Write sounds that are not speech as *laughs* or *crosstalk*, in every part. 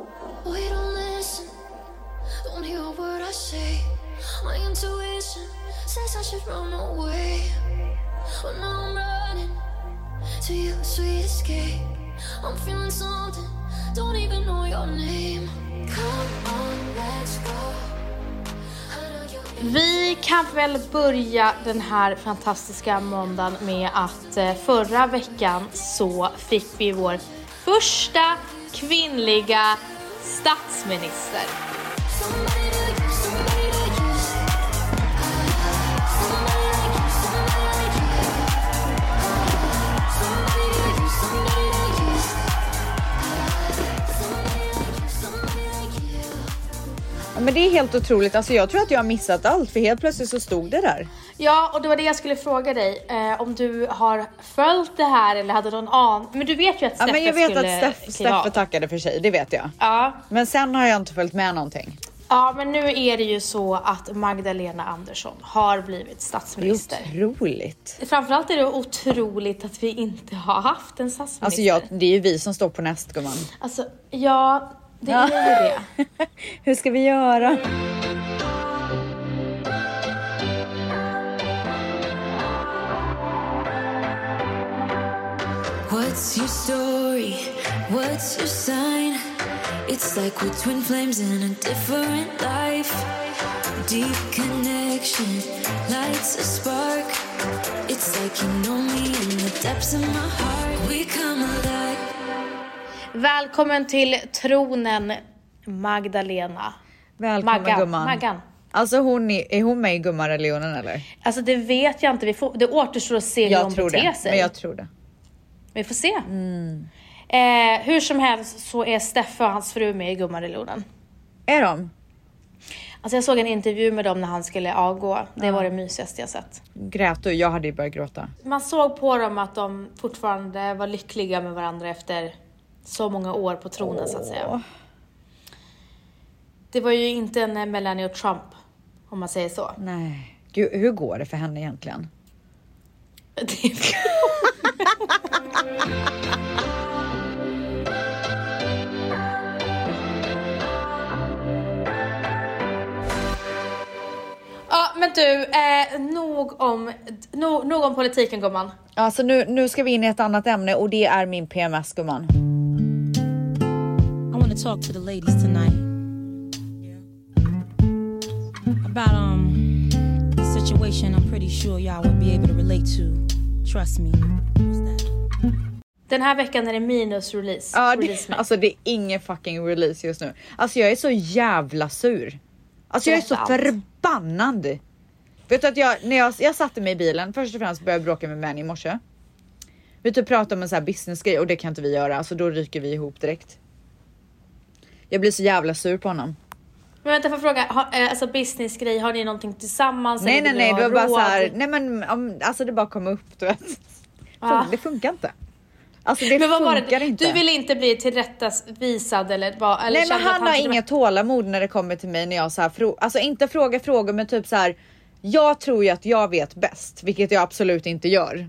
Oh, Boy, don't listen. Don't hear a word I say. My intuition says I should run away. But now I'm running to you, sweet escape. I'm feeling something, don't even know your name. Come on, let's go. Vi kan väl börja den här fantastiska måndagen med att eh, förra veckan så fick vi vår första kvinnliga statsminister. Ja, men det är helt otroligt. Alltså, jag tror att jag har missat allt för helt plötsligt så stod det där. Ja, och det var det jag skulle fråga dig. Eh, om du har följt det här eller hade någon an. Men du vet ju att Ja, Steffe men jag vet skulle att Steff. Steffe tackade för sig, det vet jag. Ja. Men sen har jag inte följt med någonting. ja, men nu är det ju så att Magdalena Andersson har blivit Det är statsminister. otroligt. Framförallt är det otroligt att vi inte har haft en statsminister. Alltså jag, det är ju vi som står på näst gumman. Alltså, ja, det Ja. är ju det. *laughs* Hur ska vi göra? What's your story? What's your sign? It's like we're twin flames in a different life. Deep connection lights a spark. It's like you know me in the depths of my heart. We come alive. Välkommen till tronen Magdalena. Välkommen Maggan. gumman. Maggan. Alltså hon är, är hon med i Gummareligionen eller? Alltså det vet jag inte, vi får, det återstår att se hur Jag hon tror beter det. sig. Men jag tror det. Vi får se. Mm. Eh, hur som helst så är Steffe och hans fru med i Gummarelonen. Är de? Alltså jag såg en intervju med dem när han skulle avgå. Det var det mysigaste jag sett. Grät du? Jag hade ju börjat gråta. Man såg på dem att de fortfarande var lyckliga med varandra efter så många år på tronen så att säga. Det var ju inte en eh, Melania Trump, om man säger så. Nej. Gud, hur går det för henne egentligen? *laughs* *laughs* Ja men du, eh, nog, om, no, nog om politiken gumman. Alltså nu, nu ska vi in i ett annat ämne och det är min PMS gumman. Talk to the ladies tonight about um a situation I'm pretty sure y'all would be able to relate to. Trust me. What's that? Den här veckan är det minus release. Ja, det, release alltså det är ingen fucking release just nu. Alltså jag är så jävla sur. Alltså jag är så allt. förbannad. Vet du att jag, när jag, jag satte mig i bilen, först och främst började jag bråka med Manny i morse. Vi typ pratade om en sån här businessgrej och det kan inte vi göra, alltså då ryker vi ihop direkt. Jag blir så jävla sur på honom. Men vänta, får jag fråga, har, eh, alltså businessgrej, har ni någonting tillsammans? Nej nej nej, det var bara så här, nej men om, alltså det bara kom upp du vet. Ja. Det funkar inte. Alltså det Men vad var funkar det? inte. Du vill inte bli tillrättavisad eller vad? Eller Nej men att han har inget tålamod när det kommer till mig när jag så här frå- alltså inte frågar frågor men typ så här. Jag tror ju att jag vet bäst, vilket jag absolut inte gör.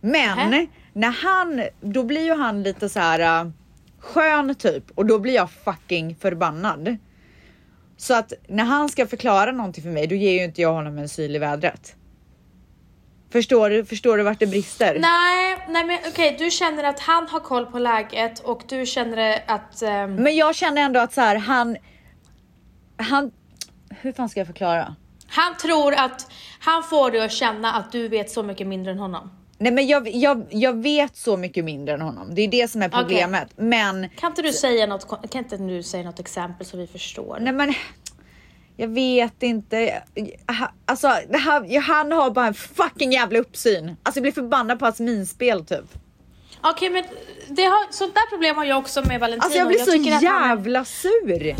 Men Nähä. när han, då blir ju han lite så här äh, skön typ och då blir jag fucking förbannad. Så att när han ska förklara någonting för mig, då ger ju inte jag honom en syl i vädret. Förstår du? Förstår du vart det brister? Nej, nej men okej, du känner att han har koll på läget och du känner att... ehm, Men jag känner ändå att så här, han, han, hur fan ska jag förklara? han tror att han får dig att känna att du vet så mycket mindre än honom. Nej men jag, jag, jag vet så mycket mindre än honom. Det är det som är problemet. Men, Kan inte du säga något, kan inte du säga något exempel så vi förstår? nej men. Jag vet inte. Alltså det här, han har bara en fucking jävla uppsyn. Alltså jag blir förbannad på hans minspel typ. Okej men det har, sånt där problem har jag också med Valentino. Alltså jag blir så tycker att han jävla sur.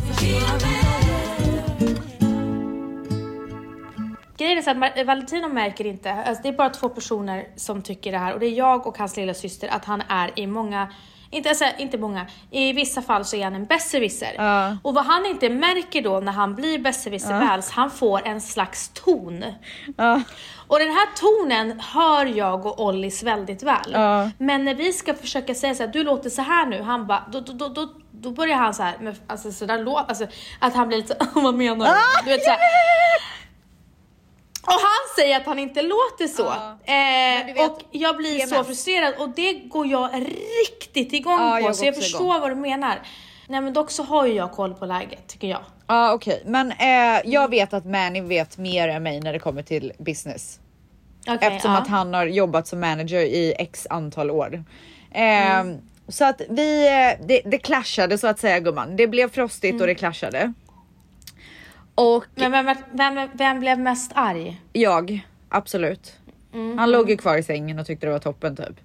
Grejen är så att Valentino märker inte, alltså det är bara två personer som tycker det här och det är jag och hans lilla syster att han är i många, inte, alltså, inte många, i vissa fall så är han en besserwisser. Ja. Och vad han inte märker då när han blir besserwisser väls, han får en slags ton. Ja. Och den här tonen hör jag och Ollis väldigt väl. Ja. Men när vi ska försöka säga så här, du låter så här nu, han bara, då, då, då, då, börjar han så här, med, alltså sådär låt, alltså att han blir lite, *laughs* vad menar du? Ah, du vet, så här. Och han säger att han inte låter så. Ja. Eh, vet, och jag blir så PMS. frustrerad och det går jag riktigt igång Ja, på jag så jag förstår igång. vad du menar. Nej men dock så har ju jag koll på läget tycker jag. Ja okej, men eh, jag vet att Manny vet mer än mig när det kommer till business. Okej, Eftersom ja. att han har jobbat som manager i x antal år. Eh, Så att vi, eh, det, det clashade så att säga gumman. Det blev frostigt och det clashade. Och Men vem, vem, vem blev mest arg? jag, absolut. Mm. Han låg ju kvar i sängen och tyckte det var toppen typ.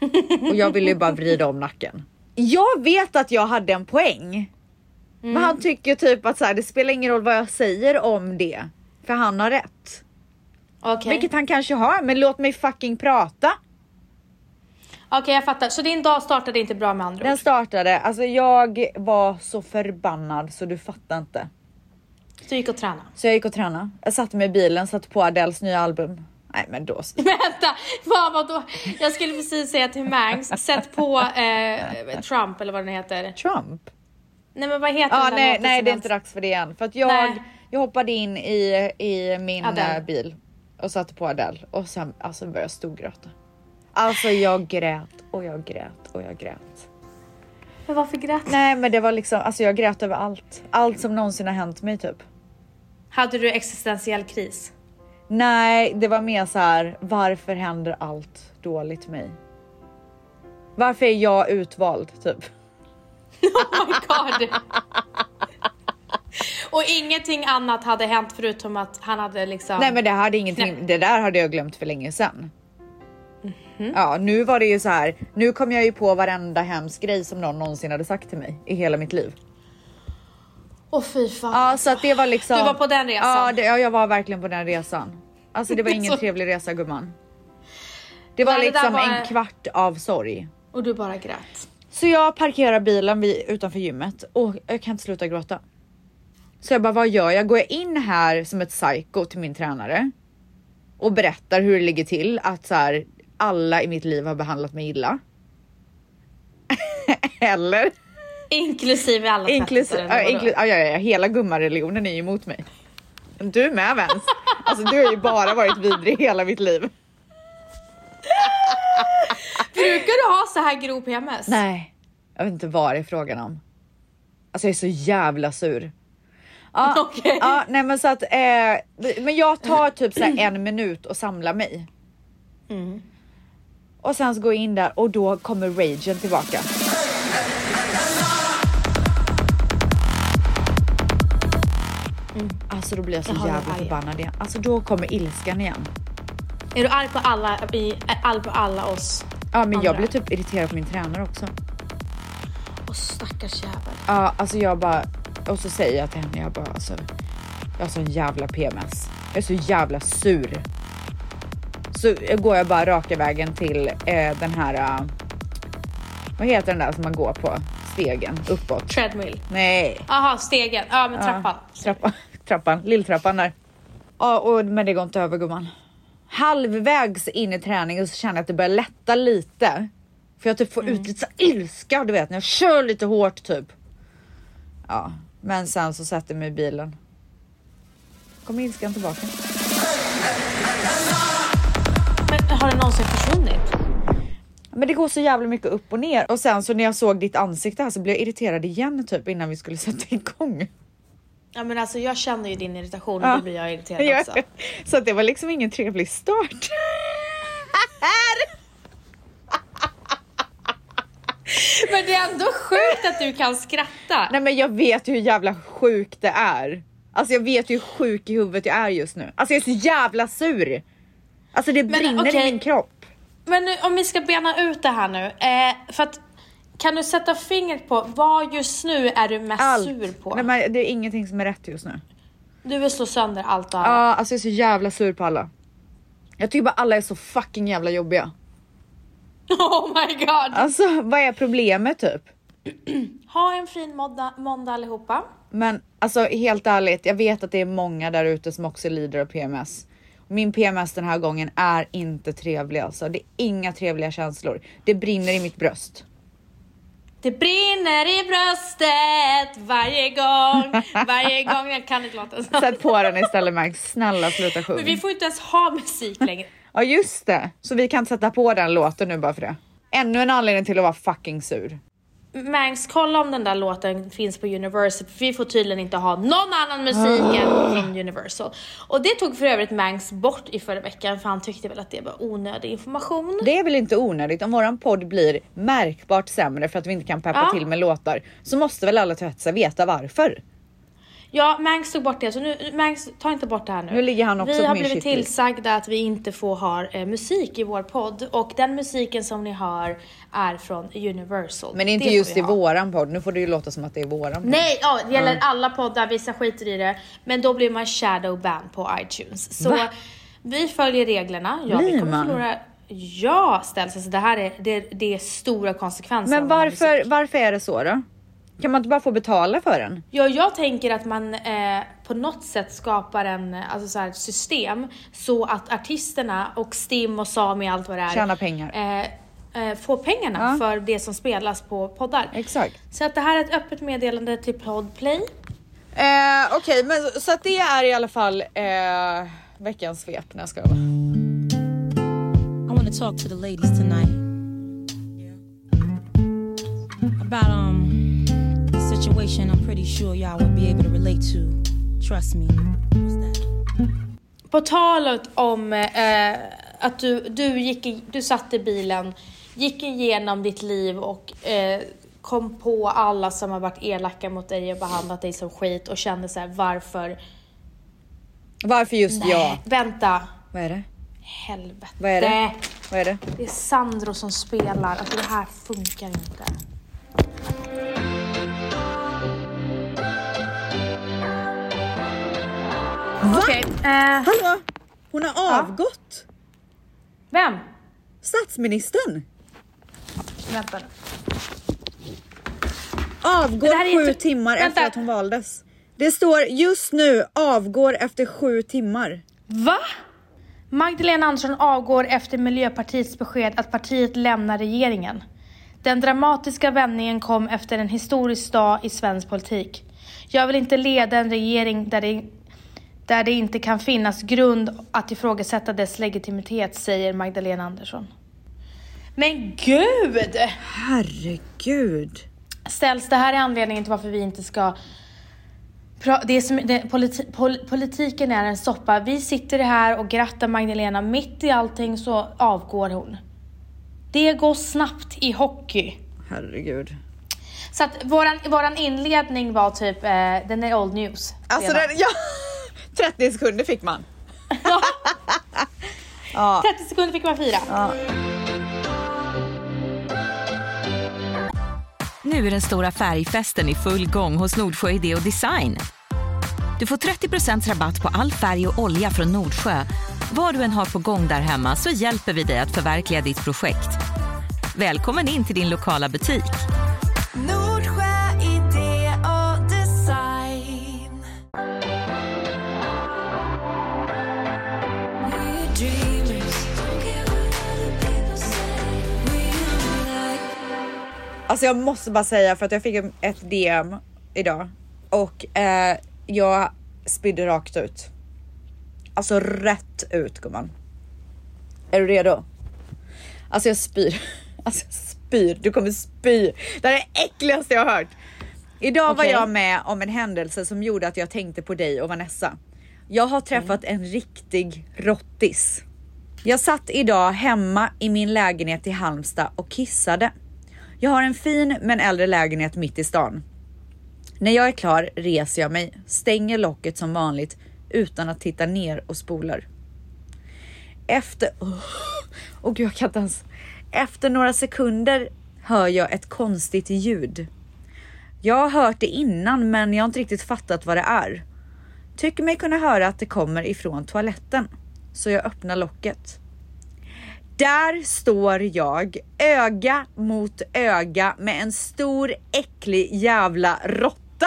*laughs* Och jag ville ju bara vrida om nacken. Jag vet att jag hade en poäng. Men Mm. han tycker typ att så här, det spelar ingen roll vad jag säger om det. För han har rätt. Okej, Vilket han kanske har, men låt mig fucking prata. Okej, jag fattar. Så din dag startade inte bra med andra Den ord? startade, alltså jag var så förbannad så du fattar inte. Du gick och tränade? Så jag gick och tränade. Jag satte mig i bilen, satte på Adeles nya album. Nej men då. *laughs* Vänta, vad vadå? Jag skulle precis säga till Mangs, sätt på eh, Trump eller vad den heter. Trump? Nej men vad heter Ja den nej, nej det är inte dags för det än. För att jag, Nej. jag hoppade in i, i min Adele. eh, bil och satte på Adele och sen alltså började jag storgråta. Alltså jag grät och jag grät och jag grät. Men varför grät Nej men det var liksom, alltså jag grät över allt. Allt som någonsin har hänt mig typ. Hade du existentiell kris? Nej, det var mer så här. Varför händer allt dåligt mig? Varför är jag utvald typ? *laughs* Oh my god! Och ingenting annat hade hänt förutom att han hade liksom... Nej, men det hade ingenting. Nej. Det där hade jag glömt för länge sedan. Ja, nu var det ju så här. Nu kom jag ju på varenda hemsk grej som någon någonsin hade sagt till mig i hela mitt liv. Åh fy fan. Ja, så att det var liksom. Du var på den resan? Ja, det, ja jag var verkligen på den resan. Alltså, det var ingen *laughs* Så- trevlig resa gumman. Det var Nej, det liksom var- en kvart av sorg. Och du bara grät. Så jag parkerar bilen vid, utanför gymmet och jag kan inte sluta gråta. Så jag bara, vad gör jag? Går jag in här som ett psycho till min tränare och berättar hur det ligger till att så här, alla i mitt liv har behandlat mig illa? *laughs* Eller? Inklusive alla Inklusive, ja, inklu, ja, ja, ja, hela gummareligionen är ju emot mig. Du med Vens? Alltså du har ju bara varit vidrig hela mitt liv. Brukar du ha så här grov PMS? Nej, jag vet inte vad det är frågan om. Alltså jag är så jävla sur. Ja, *laughs* Okej. ja nej men så att, eh, men jag tar typ så en minut och samlar mig. Mm. Och sen så går jag in där och då kommer ragen tillbaka. Alltså då blir jag så Jag jävla förbannad igen. Alltså då kommer ilskan igen. Är du arg på alla, i, arg på alla oss? Ja men jag Andra. blir typ irriterad på min tränare också. Åh stackars jävel. Ja alltså jag bara, och så säger jag till henne, jag bara alltså, jag har sån jävla PMS. Jag är så jävla sur. Så går jag bara raka vägen till eh, den här, eh, vad heter den där som man går på? Stegen uppåt. Treadmill. Nej. Jaha, stegen. Ja men trappan. Ja, trappan, trappan, lilltrappan där. Ja, och, men det går inte över gumman. Halvvägs in i träningen så känner jag att det börjar lätta lite. För jag typ får ut lite så ilska, du vet när jag kör lite hårt typ. Ja, men sen så sätter jag mig i bilen. Kommer ilskan tillbaka. Men har det någonsin försvunnit? Men det går så jävla mycket upp och ner och sen så när jag såg ditt ansikte här så blev jag irriterad igen typ innan vi skulle *laughs* sätta igång. Ja men alltså jag känner ju din irritation och Ja. då blir jag irriterad också. *laughs* Så det var liksom ingen trevlig start. *laughs* Men det är ändå sjukt att du kan skratta. Nej men jag vet ju hur jävla sjukt det är. Alltså jag vet ju hur sjuk i huvudet jag är just nu. Alltså jag är så jävla sur. Alltså det brinner okej. i min kropp. Men nu, om vi ska bena ut det här nu. Eh, för att, kan du sätta fingret på vad just nu är du mest Allt. sur på? Nej, men det är ingenting som är rätt just nu. Du vill slå sönder allt och Ja, alla. alltså jag är så jävla sur på alla. Jag tycker bara alla är så fucking jävla jobbiga. *laughs* Oh my god! Alltså vad är problemet typ? *clears throat* Ha en fin måndag, måndag allihopa. Men alltså helt ärligt, jag vet att det är många där ute som också lider av PMS. Min PMS den här gången är inte trevlig alltså. Det är inga trevliga känslor. Det brinner i mitt bröst. Det brinner i bröstet varje gång, *laughs* varje gång. Jag kan inte låten. Sätt på den istället Max, snälla sluta sjunga. Men vi får inte ens ha musik längre. Ja just det, så vi kan sätta på den låten nu bara för det. Ännu en anledning till att vara fucking sur. Mangs, kolla om den där låten finns på Universal, för vi får tydligen inte ha någon annan musik än från Universal. Och det tog för övrigt Mangs bort i förra veckan, för han tyckte väl att det var onödig information. Det är väl inte onödigt om våran podd blir märkbart sämre för att vi inte kan peppa Ja. till med låtar så måste väl alla sig veta varför. Ja, Mangs tog bort det, så nu, Mangs, ta inte bort det här nu. Nu ligger han också vi på har min blivit shitlist. tillsagda att vi inte får ha eh, musik i vår podd och den musiken som ni hör är från Universal. Men inte Det just vi i ha. våran podd, nu får det ju låta som att det är våran podd. Nej, ja, det gäller alla poddar, vissa skiter i det. Men då blir man shadowban på iTunes. Så Va? vi följer reglerna. Ja, vi Blir kommer man? förlora... Ja, ställs. Alltså det här är, det, det är stora konsekvenser. Men varför, varför är det så då? Kan man inte bara få betala för den? Ja, jag tänker att man eh, på något sätt skapar en eh, alltså så här, system så att artisterna och Stim och Sami och allt vad det är Tjäna pengar. eh, eh, får pengarna Ja. för det som spelas på poddar. Exakt. Så att det här är ett öppet meddelande till Podplay. Eh, Okej, men så att det är i alla fall eh, veckans svep när jag ska vara. I want to talk to the ladies tonight. About um situation I'm pretty sure y'all would be able to relate to. Trust me. What's that? På talet om eh, att du, du, gick i, du satt i bilen, gick igenom ditt liv och eh, kom på alla som har varit elaka mot dig och behandlat dig som skit och kände så här: varför? Varför just jag? Vänta, Vad är det? helvete. Vad är det? Vad är det? Det är Sandro som spelar, alltså det här funkar inte. Okej, eh, Hallå? Hon har avgått! vem? Statsministern! Vänta nu. Avgår sju inte- timmar Vänta. efter att hon valdes. Det står just nu avgår efter sju timmar. Va? Magdalena Andersson avgår efter Miljöpartiets besked att partiet lämnar regeringen. Den dramatiska vändningen kom efter en historisk dag i svensk politik. Jag vill inte leda en regering där det, där det inte kan finnas grund att ifrågasätta dess legitimitet, säger Magdalena Andersson. Men gud! Herregud. Ställs det här är anledningen till varför vi inte ska det är som, det, politi, pol, politiken är en soppa. Vi sitter här och grattar Magdalena. Mitt i allting så avgår hon. Det går snabbt i hockey. Herregud. Så att våran, våran inledning var typ, eh, den är old news. Alltså den, ja, 30 sekunder fick man. Ja, *laughs* Ja. 30 sekunder fick man fira. Nu är den stora färgfesten i full gång hos Nordsjö Idé och Design. Du får 30 rabatt på all färg och olja från Nordsjö. Vad du än har på gång där hemma så hjälper vi dig att förverkliga ditt projekt. Välkommen in till din lokala butik. Alltså jag måste bara säga för att jag fick ett DM idag och eh, jag spydde rakt ut. Alltså rätt ut gumman. Är du redo? Alltså jag spyr. *laughs* Alltså jag spyr. Du kommer spy. Det här är det äckligaste jag har hört. Idag var Okej. jag med om en händelse som gjorde att jag tänkte på dig och Vanessa. Jag har träffat en riktig rottis. Jag satt idag hemma i min lägenhet i Halmstad och kissade. Jag har en fin men äldre lägenhet mitt i stan. När jag är klar reser jag mig, stänger locket som vanligt utan att titta ner och spolar. Efter... Åh oh, gud, jag kan inte ens. Efter några sekunder hör jag ett konstigt ljud. Jag har hört det innan men jag har inte riktigt fattat vad det är. Tycker mig kunna höra att det kommer ifrån toaletten. Så jag öppnar locket. Där står jag öga mot öga med en stor äcklig jävla råtta.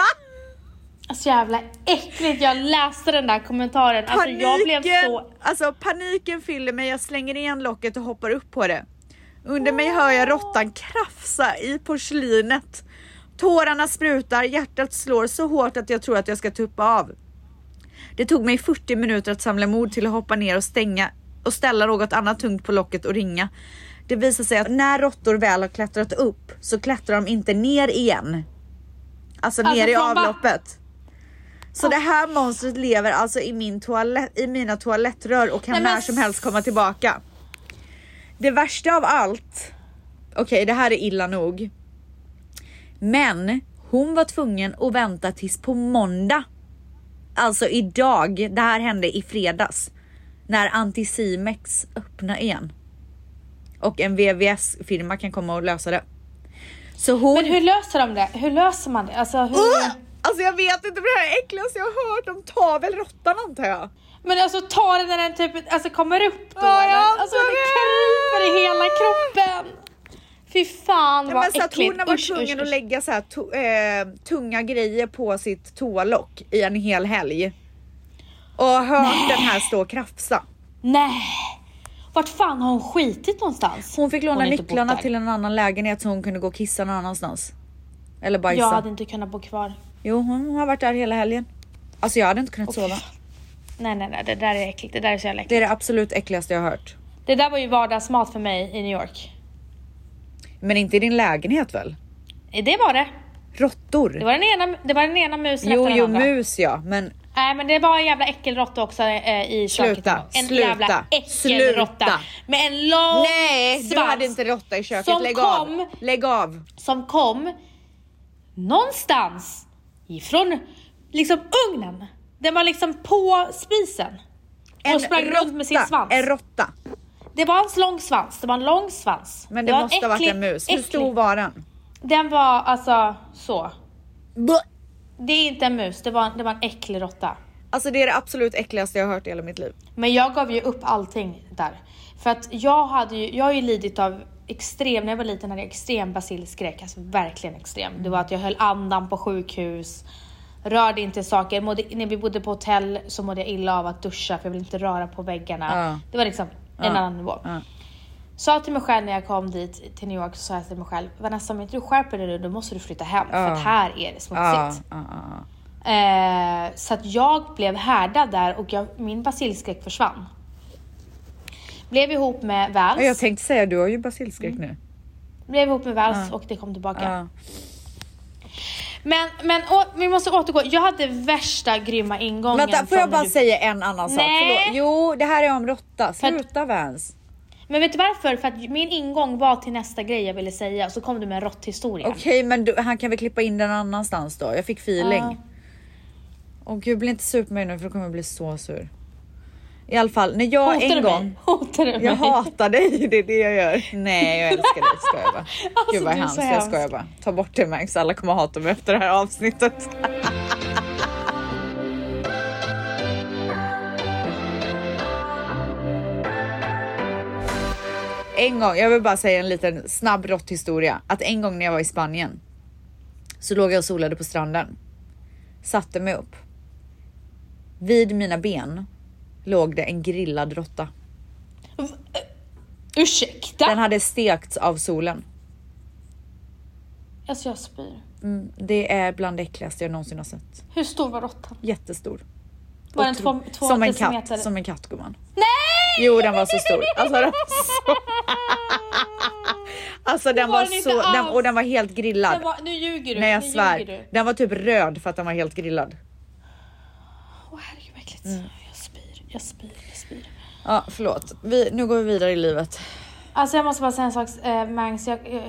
Så jävla äckligt. Jag läste den där kommentaren. Alltså jag blev Paniken, så... alltså paniken fyller mig. Jag slänger igen locket och hoppar upp på det. Under mig hör jag råttan krafsa i porslinet. Tårarna sprutar, hjärtat slår så hårt att jag tror att jag ska tuppa av. Det tog mig 40 minuter att samla mod till att hoppa ner och stänga och ställa något annat tungt på locket och ringa. Det visar sig att när råttor väl har klättrat upp så klättrar de inte ner igen. Alltså, Alltså ner i avloppet. Så det här monstret lever alltså i, min toalett, i mina toalettrör och kan Nej, men när som helst komma tillbaka. Det värsta av allt, okej det här är illa nog. Men hon var tvungen att vänta tills på måndag. Alltså idag, det här hände i fredags. När Anticimex öppnar igen. Och en VVS-firma kan komma och lösa det. Så hon... Men hur löser de det? Hur löser man det? Alltså, hur... Uh! Alltså jag vet inte, men det här är äckligaste jag har hört. De tar väl råttan antar jag. Men alltså ta den när den typ alltså, kommer upp då eller? antar Alltså det kryper i hela kroppen. Fy fan Ja, vad men så äckligt. hon har varit Usch, tvungen usch, att lägga så här to- eh, tunga grejer på sitt toalock i en hel helg. Och hört den här stå och krafsa. Nej. Vart fan har hon skitit någonstans? Hon fick låna Hon nycklarna till en annan lägenhet så hon kunde gå och kissa någon annanstans. Eller bajsa. Jag hade inte kunnat bo kvar. Jo, hon har varit där hela helgen. Alltså jag hade inte kunnat sova. Nej nej nej det där är äckligt. Det där är så jävla äckligt. Det är det absolut äckligaste jag har hört. Det där var ju vardagsmat för mig i New York. Men inte i din lägenhet väl? Det var det. Råttor? Det var den ena, det var den ena musen Jo, efter den jo andra. mus ja, men Nej men det var en jävla äckelråtta också eh, i köket. Sluta, En sluta, jävla äckelråtta. Med en lång nej, du svans hade inte råtta i köket. Som Lägg kom- av. Lägg av. som kom någonstans ifrån liksom ugnen. Den var liksom på spisen. och sprang runt med sin svans. En råtta. Det var en lång svans, det var en lång svans. Men det, en måste ha varit en mus. Hur äcklig- stor var den? Den var alltså så. Buh. Det är inte en mus, det var, det var en äcklig råtta. Alltså det är det absolut äckligaste jag har hört i hela mitt liv. Men jag gav ju upp allting där. För att jag hade ju, jag har ju lidit av extrem, när jag var liten hade jag extrem basilskräck, alltså verkligen extrem. Det var att jag höll andan på sjukhus, rörde inte saker. Mådde, när vi bodde på hotell så mådde jag illa av att duscha för jag ville inte röra på väggarna. Ja. Det var liksom en Ja. annan nivå. Ja. Sa till mig själv när jag kom dit till New York så sa jag till mig själv, Vanessa om inte du skärper dig nu då måste du flytta hem för Ja. att här är det smutsigt. Ja, ja. Eh, så att jag blev härdad där och jag, min basilskräck försvann. Blev ihop med Vals. Ja, Jag tänkte säga, du har ju basilskräck nu. Blev ihop med Vals och det kom tillbaka. Men, men å, vi måste återgå. Jag hade värsta grymma ingången. Vänta, får jag bara du- säga en annan sak? Nej. Förlåt. Jo, det här är om råtta. Sluta Vans. Men vet du varför? För att min ingång var till nästa grej jag ville säga och så kom du med en råtthistoria. Okej, men du, han kan väl klippa in den annanstans då? Jag fick feeling. Ja. Åh gud, bli inte sur på mig nu för då kommer jag bli så sur. I alla fall, när jag Hotar en du gång... mig? Hotar du mig? Jag hatar dig, det är det jag gör. Nej, jag älskar dig, skojar bara. *laughs* Alltså, Gud vad hemskt, jag skojar bara. Ta bort det Max, alla kommer hata mig efter det här avsnittet. *laughs* En gång, jag vill bara säga en liten snabb råtthistoria. Att en gång när jag var i Spanien så låg jag och solade på stranden. Satte mig upp. Vid mina ben låg det en grillad råtta. Ursäkta? Den hade stekts av solen. Alltså jag spyr. Mm, det är bland det äckligaste jag någonsin har sett. Hur stor var råttan? Jättestor. Var den två, två som en katt, som en katt gumman. Nej! Jo den var så stor. Alltså den var så... Alltså den var den så... Den, och den var helt grillad. Den var, nu ljuger du. Nej jag nu svär. Du. Den var typ röd för att den var helt grillad. Åh herregud vad äckligt. Mm. Jag spyr, jag spyr, jag spyr. Ja förlåt. Vi, nu går vi vidare i livet. Alltså jag måste bara säga en sak, eh, Mangs. Jag, eh,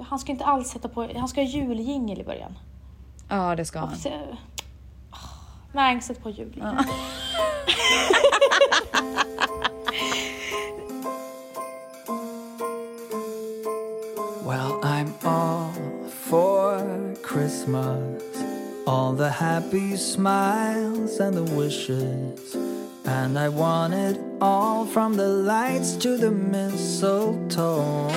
han ska inte alls sätta på, han ska ha juljingel i början. Ja det ska han. Så, oh, Mangs, sätt på juljingel. Well, *laughs* I'm all for Christmas. All the happy smiles and the wishes. And I want it all from the lights to the mistletoe.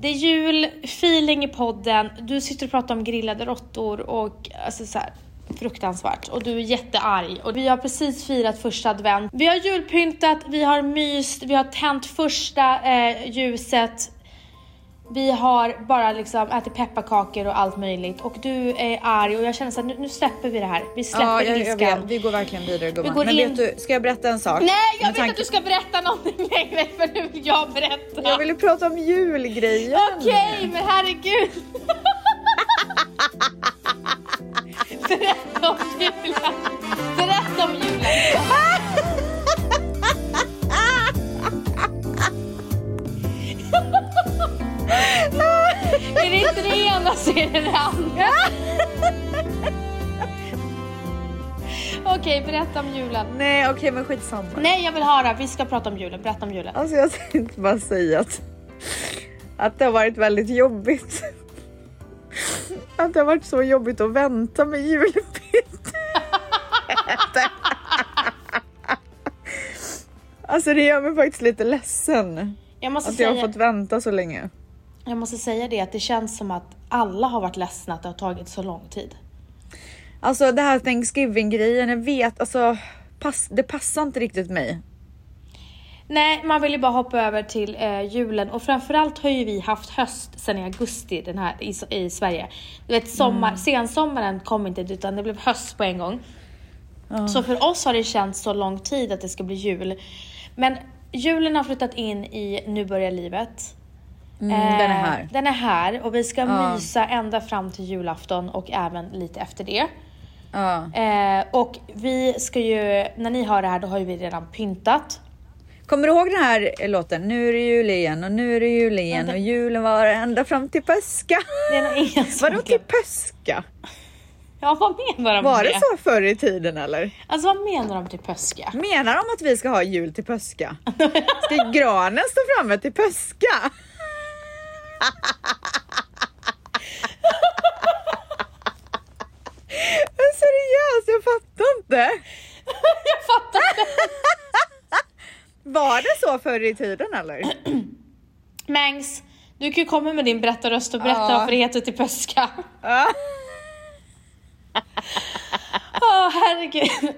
Det är julfeeling i podden. Du sitter och pratar om grillade råttor och alltså så här fruktansvärt och du är jättearg och vi har precis firat första advent. Vi har julpyntat, vi har myst, vi har tänt första eh, ljuset. Vi har bara liksom ätit pepparkakor och allt möjligt och du är arg och jag känner såhär, nu, nu släpper vi det här. Vi släpper Ja, jag, jag vet. Vi går verkligen vidare gumman. går Men in- vet du, ska jag berätta en sak? Nej, jag vill tanke- att du ska berätta någonting längre för nu vill jag berätta. Jag ville prata om julgrejen. Okej, men herregud. Okej, berätta om julen. Nej okej men skitsamma. Nej, jag vill höra. Vi ska prata om julen. Berätta om julen. Alltså jag tänkte bara säga att, att det har varit väldigt jobbigt. Att det har varit så jobbigt att vänta med julpynt. Alltså det gör mig faktiskt lite ledsen Jag måste, att jag säga, har fått vänta så länge. jag måste säga det att det känns som att alla har varit ledsna att det har tagit så lång tid. Alltså det här Thanksgiving grejen, jag vet alltså pass, det passar inte riktigt mig. Nej, man vill ju bara hoppa över till eh, julen och framförallt har ju vi haft höst sedan i augusti den här i, i Sverige. Du vet sommar, sensommaren kom inte utan det blev höst på en gång. Så för oss har det känts så lång tid att det ska bli jul. Men julen har flyttat in i Nu börjar livet. Mm, den är här. Eh, Den är här och vi ska Ja. mysa ända fram till julafton och även lite efter det. Ja. Eh, och vi ska ju, när ni hör det här då har ju vi redan pyntat. Kommer du ihåg den här låten? Nu är det jul igen och nu är det jul igen och julen var ända fram till påska. Det Vadå till påska? *laughs* Ja, vad menar de Var med det så förr i tiden eller? Alltså vad menar de till påska? Menar de att vi ska ha jul till påska? *laughs* Ska granen stå framme till påska? *laughs* Men seriöst, jag fattar inte. *laughs* Jag fattar *laughs* Var det så förr i tiden eller? *clears throat* Mangs, du kan ju komma med din berättarröst och berätta Ja. varför det heter till påska. Ja. *laughs* Åh herregud.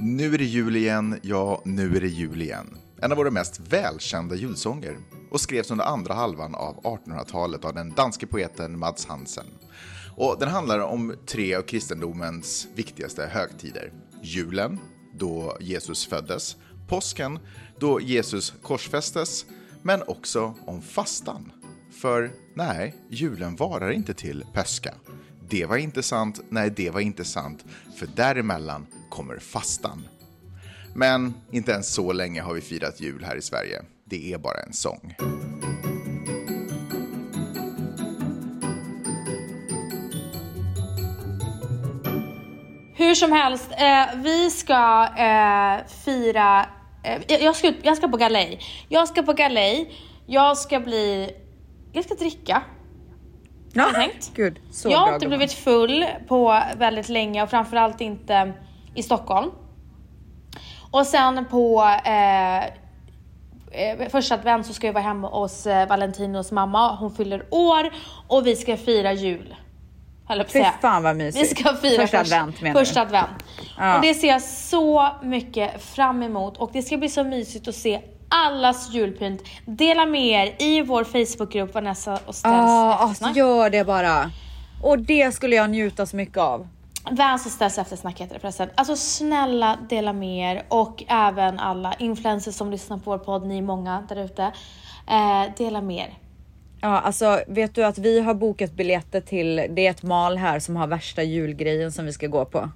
Nu är det jul igen, ja, nu är det jul igen. En av våra mest välkända julsånger och skrevs under andra halvan av 1800-talet av den danske poeten Mads Hansen. Och den handlar om tre av kristendomens viktigaste högtider. Julen, då Jesus föddes, påsken, då Jesus korsfästes, men också om fastan. För nej, julen varar inte till påska. Det var inte sant, nej det var inte sant, för däremellan kommer fastan. Men inte ens så länge har vi firat jul här i Sverige. Det är bara en sång. Hur som helst, eh, vi ska eh, fira... Eh, jag, ska, jag ska på galej. Jag ska på galej. Jag ska bli... Jag ska dricka. Ja, tänkt. Gud, så jag har bra inte blivit full på väldigt länge och framförallt inte i Stockholm. Och sen på eh, eh, första advent så ska jag vara hemma hos eh, Valentinos mamma. Hon fyller år och vi ska fira jul. Fy fan vad Vi mysigt. ska fira Första först- advent menar första advent. Ja. Och det ser jag så mycket fram emot och det ska bli så mysigt att se allas julpynt. Dela med er i vår Facebookgrupp Vanessa och alltså eftersnack. gör det bara. Och det skulle jag njuta så mycket av. Vans Stells eftersnack heter det förresten. Alltså snälla dela med er och även alla influencers som lyssnar på vår podd, ni är många där ute. Eh, dela med er. Ja, alltså vet du att vi har bokat biljetter till, det är ett mal här som har värsta julgrejen som vi ska gå på.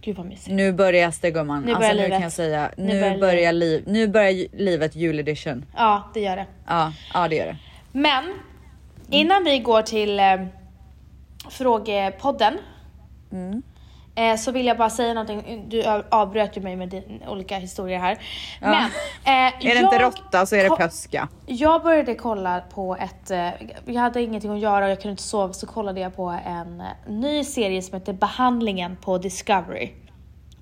Gud vad mysigt. Nu börjar det gumman. Nu börjar alltså nu livet. kan jag säga, Nu nu, börjar börjar, liv, nu börjar livet juledition. Ja, det gör det. Ja, ja det gör det. Men innan vi går till eh, frågepodden eh, så vill jag bara säga någonting. Du av- avbröt ju mig med din, olika historier här. Men, eh, *laughs* Är det inte råtta så är det påska. Jag började kolla på ett, eh, jag hade ingenting att göra och jag kunde inte sova så kollade jag på en eh, ny serie som heter Behandlingen på Discovery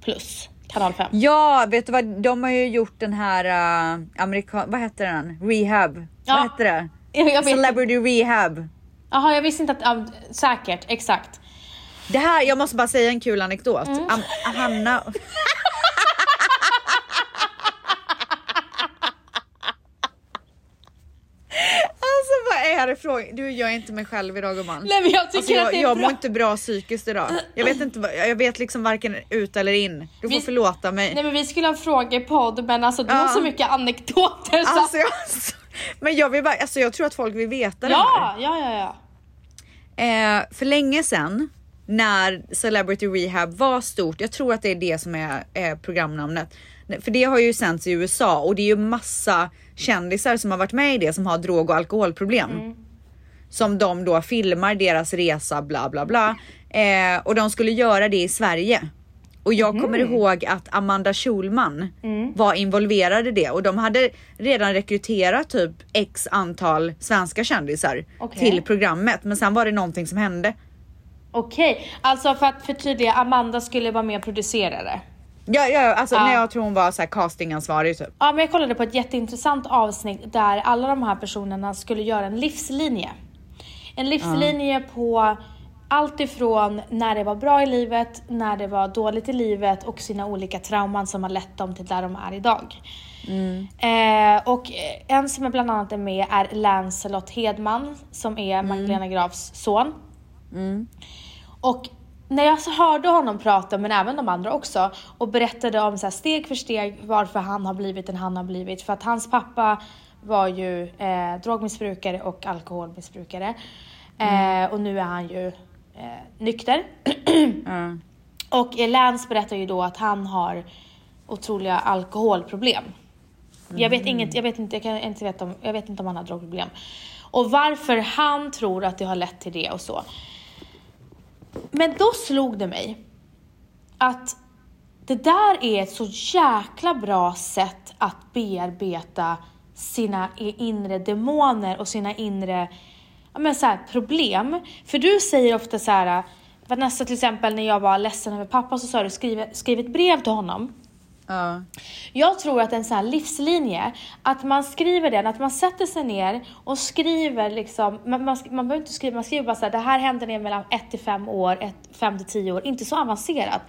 Plus. kanal 5. Ja, vet du vad? De har ju gjort den här uh, amerikan... Vad heter den? Rehab. Ja. Vad heter det? *laughs* Celebrity Rehab. Jaha, jag visste inte att, ja, säkert, exakt. Det här, jag måste bara säga en kul anekdot. Mm. Am- Hanna... Alltså vad är det frågan? Du, jag är inte mig själv idag gumman. Nej men jag tycker Alltså, att jag det är jag bra. mår inte bra psykiskt idag. Jag vet inte, jag vet liksom varken ut eller in. Du får Vi- förlåta mig. Nej men vi skulle ha en frågepodd men alltså du har Ja. så mycket anekdoter så Alltså, jag, men jag vill bara, alltså jag tror att folk vill veta det här. Ja, ja, ja, ja. Eh, för länge sedan när Celebrity Rehab var stort, jag tror att det är det som är eh, programnamnet. För det har ju sänts i USA och det är ju massa kändisar som har varit med i det som har drog och alkoholproblem. Som de då filmar deras resa bla bla bla. Eh, och de skulle göra det i Sverige. Och jag kommer ihåg att Amanda Schulman var involverad i det och de hade redan rekryterat typ x antal svenska kändisar Okej. till programmet. Men sen var det någonting som hände. Okej, alltså för att förtydliga, Amanda skulle vara med och producera det. Ja, ja alltså Ja. när jag tror hon var så här castingansvarig typ. Ja, men jag kollade på ett jätteintressant avsnitt där alla de här personerna skulle göra en livslinje. En livslinje på allt ifrån när det var bra i livet, när det var dåligt i livet och sina olika trauman som har lett dem till där de är idag. Eh, och en som är bland annat är med är Lancelot Hedman som är Magdalena Grafs son. Och när jag hörde honom prata, men även de andra också, och berättade om så här steg för steg varför han har blivit den han har blivit. För att hans pappa var ju eh, drogmissbrukare och alkoholmissbrukare. Eh, och nu är han ju eh, nykter. Ja. *clears throat* Och Lance berättar ju då att han har otroliga alkoholproblem. Jag vet inget, jag vet inte, jag kan inte veta om, jag vet inte om han har drogproblem. Och varför han tror att det har lett till det och så. Men då slog det mig att det där är ett så jäkla bra sätt att bearbeta sina inre demoner och sina inre ja, men så här, problem. För du säger ofta så här, Vanessa till exempel när jag var ledsen över pappa så sa du skriv, skriv ett brev till honom. Ja. Jag tror att en sån här livslinje, att man skriver den, att man sätter sig ner och skriver liksom, man, man, man behöver inte skriva, man skriver bara så här, det här hände ner mellan 1 till 5 år, 5 till 10 år, inte så avancerat.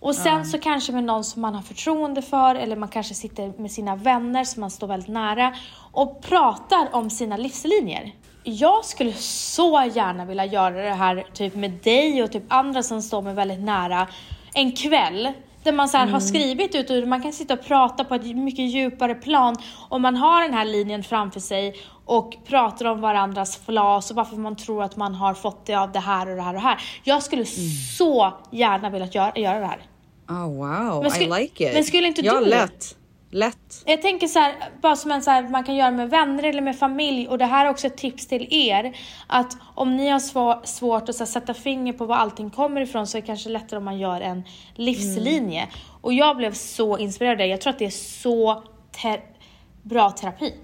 Och sen så kanske med någon som man har förtroende för eller man kanske sitter med sina vänner som man står väldigt nära och pratar om sina livslinjer. Jag skulle så gärna vilja göra det här typ med dig och typ andra som står mig väldigt nära en kväll där man så här har skrivit ut och man kan sitta och prata på ett mycket djupare plan och man har den här linjen framför sig och pratar om varandras flas och varför man tror att man har fått det av det här och det här och det här. Jag skulle så gärna vilja göra, göra det här. Oh, wow, Men sku- I like it. men skulle inte ja, du- lätt. Lätt. Jag tänker så här, bara som en så här, man kan göra med vänner eller med familj och det här är också ett tips till er att om ni har svå- svårt att här, sätta finger på var allting kommer ifrån så är det kanske lättare om man gör en livslinje. Och jag blev så inspirerad av det. Jag tror att det är så te- bra terapi.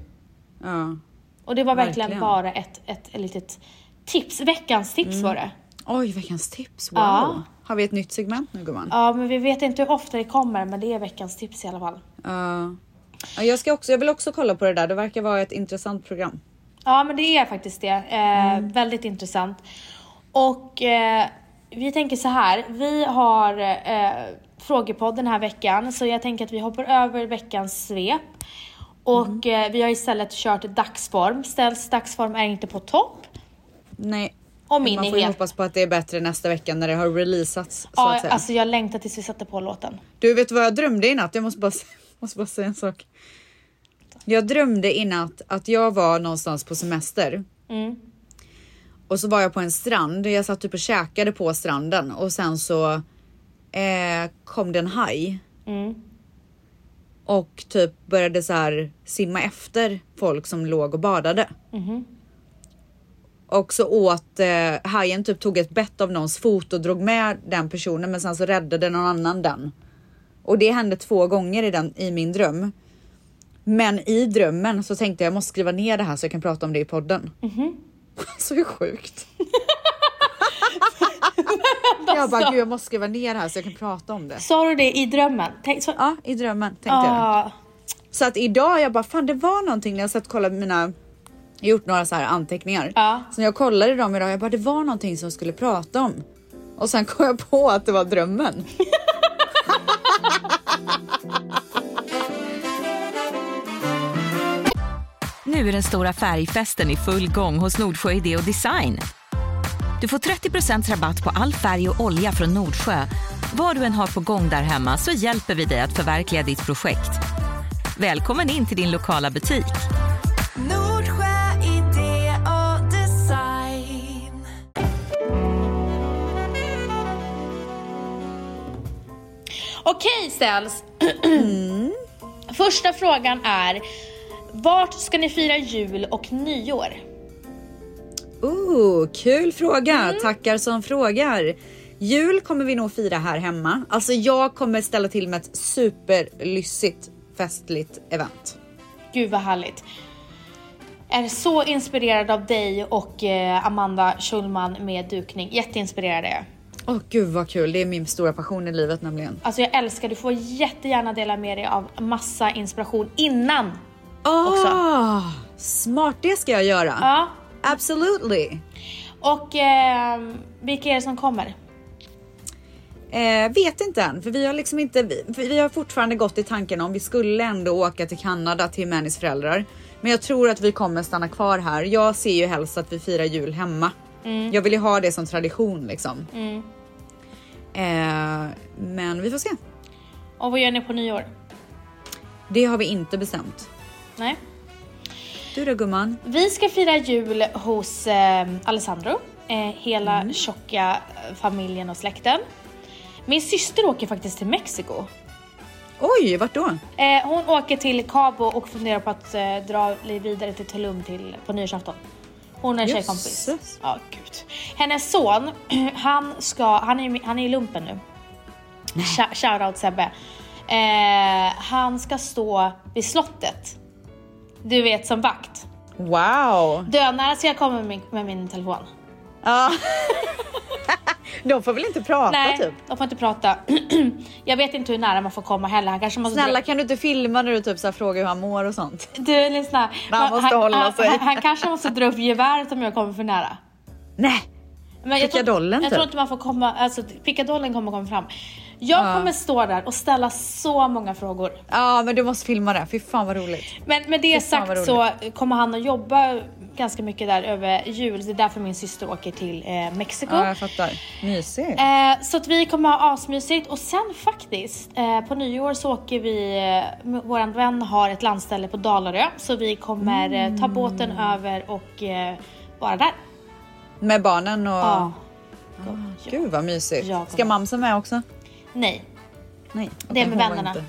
Ja. Och det var verkligen, Verkligen. bara ett, ett, ett litet tips, veckans tips var det. Oj, veckans tips. Wow. Ja. Har vi ett nytt segment nu gumman? Ja men vi vet inte hur ofta det kommer men det är veckans tips i alla fall. Ja. Ja, jag, ska också, jag vill också kolla på det där. Det verkar vara ett intressant program. Ja, men det är faktiskt det. Eh, Väldigt intressant. Och eh, vi tänker så här, vi har eh, frågepodd den här veckan, så jag tänker att vi hoppar över veckans svep. Och eh, vi har istället kört dagsform. Ställs dagsform är inte på topp. Nej. Men min man får ju hoppas på att det är bättre nästa vecka när det har releasats. Ja, alltså jag längtar tills vi sätter på låten. Du vet vad jag drömde i natt? Jag måste bara, *laughs* måste bara säga en sak. Jag drömde i natt att jag var någonstans på semester. Mm. Och så var jag på en strand. Jag satt typ och käkade på stranden och sen så eh, kom det en haj. Mm. Och typ började så här simma efter folk som låg och badade. Mhm. Och så åt eh, hajen typ tog ett bett av någons fot och drog med den personen men sen så räddade någon annan den. Och det hände två gånger i, den, i min dröm. Men i drömmen så tänkte jag jag måste skriva ner det här så jag kan prata om det i podden. Mhm. *laughs* så hur sjukt. *laughs* Jag Alltså. bara, gud jag måste skriva ner det här så jag kan prata om det. Sa du det i drömmen? Tänk, så, Ja, i drömmen tänkte jag. ah, Så att idag, jag bara, fan det var någonting när jag satt och kollade mina, jag gjort några så här anteckningar. Ja. Så när jag kollade dem idag, jag bara, det var någonting som jag skulle prata om. Och sen kom jag på att det var drömmen. *laughs* Nu är den stora färgfesten i full gång hos Nordsjö Idé och Design. Du får 30% rabatt på all färg och olja från Nordsjö. Vad du än har på gång där hemma så hjälper vi dig att förverkliga ditt projekt. Välkommen in till din lokala butik. Okej Ställs. *clears throat* Första frågan är, vart ska ni fira jul och nyår? Ooh, kul fråga! Tackar som frågar. Jul kommer vi nog fira här hemma. Alltså jag kommer ställa till med ett superlyssigt festligt event. Gud vad härligt. Är så inspirerad av dig och eh, Amanda Schulman med dukning. Jätteinspirerad är jag. Åh gud vad kul, det är min stora passion i livet nämligen. Alltså jag älskar, du får jättegärna dela med dig av massa inspiration innan. Ah, smart, det ska jag göra. Ja. Absolutely. Och eh, vilka är det som kommer? Eh, vet inte än, för vi har liksom inte, vi, vi har fortfarande gått i tanken om vi skulle ändå åka till Kanada till Mannys föräldrar. Men jag tror att vi kommer stanna kvar här. Jag ser ju helst att vi firar jul hemma. Jag vill ju ha det som tradition liksom. Eh, men vi får se. Och vad gör ni på nyår? Det har vi inte bestämt. Nej. Du då gumman? Vi ska fira jul hos eh, Alessandro. Eh, hela tjocka eh, familjen och släkten. Min syster åker faktiskt till Mexiko. Oj, vart då? Eh, hon åker till Cabo och funderar på att eh, dra vidare till Tulum till, på nyårsafton. Hon är tjejkompis. Jösses. Ja, gud. Hennes son, *clears throat* han ska, han är, han är i lumpen nu. Sh- Shoutout Sebbe. Eh, han ska stå vid slottet. Du vet som vakt. Wow! Dönära ska jag komma med min, med min telefon. Ja. *laughs* De får väl inte prata Nej, typ? de får inte prata. *clears throat* jag vet inte hur nära man får komma heller. Han kanske måste Snälla kan du inte filma när du typ så här frågar hur han mår och sånt? *laughs* Du lyssna. Man måste hålla han, sig. Han, han kanske måste dra upp geväret om jag kommer för nära. Nej! Men jag tror, Pickadollen, jag typ. tror inte man får komma, alltså pickadollen kommer komma fram. Jag Ja. kommer stå där och ställa så många frågor. Ja men du måste filma det, fy fan vad roligt. Men med det Fy sagt så kommer han att jobba ganska mycket där över jul. Det är därför min syster åker till eh, Mexiko. Ja jag fattar. Mysigt. Eh, så att vi kommer ha asmysigt och sen faktiskt eh, på nyår så åker vi, eh, våran vän har ett landställe på Dalarö så vi kommer eh, ta båten över och eh, vara där. Med barnen och... Ja. Gud vad mysigt. Ska Mamsa med också? Nej, Nej. det okej, är med vännerna. Inte.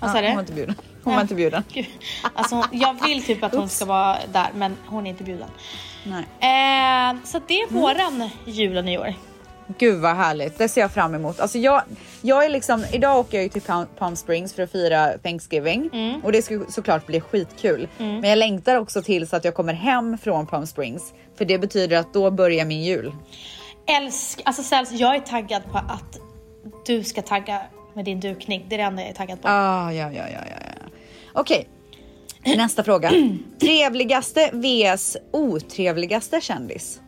Vad sa hon var du? inte bjuden. Hon var inte bjuden. Gud. *laughs* Alltså, jag vill typ att hon ska vara där men hon är inte bjuden. Nej. Eh, så det är Mm. våran jul och nyår. Gud vad härligt, det ser jag fram emot. Alltså jag, jag är liksom, idag åker jag ju till Palm, Springs för att fira Thanksgiving Mm. och det ska såklart bli skitkul. Men jag längtar också till så att jag kommer hem från Palm Springs för det betyder att då börjar min jul. Älsk, alltså Säls, jag är taggad på att du ska tagga med din dukning. Det är det enda jag är taggad på. Ah, ja, ja, ja, ja, ja. Okej, nästa fråga. *clears throat* Trevligaste vs otrevligaste kändis?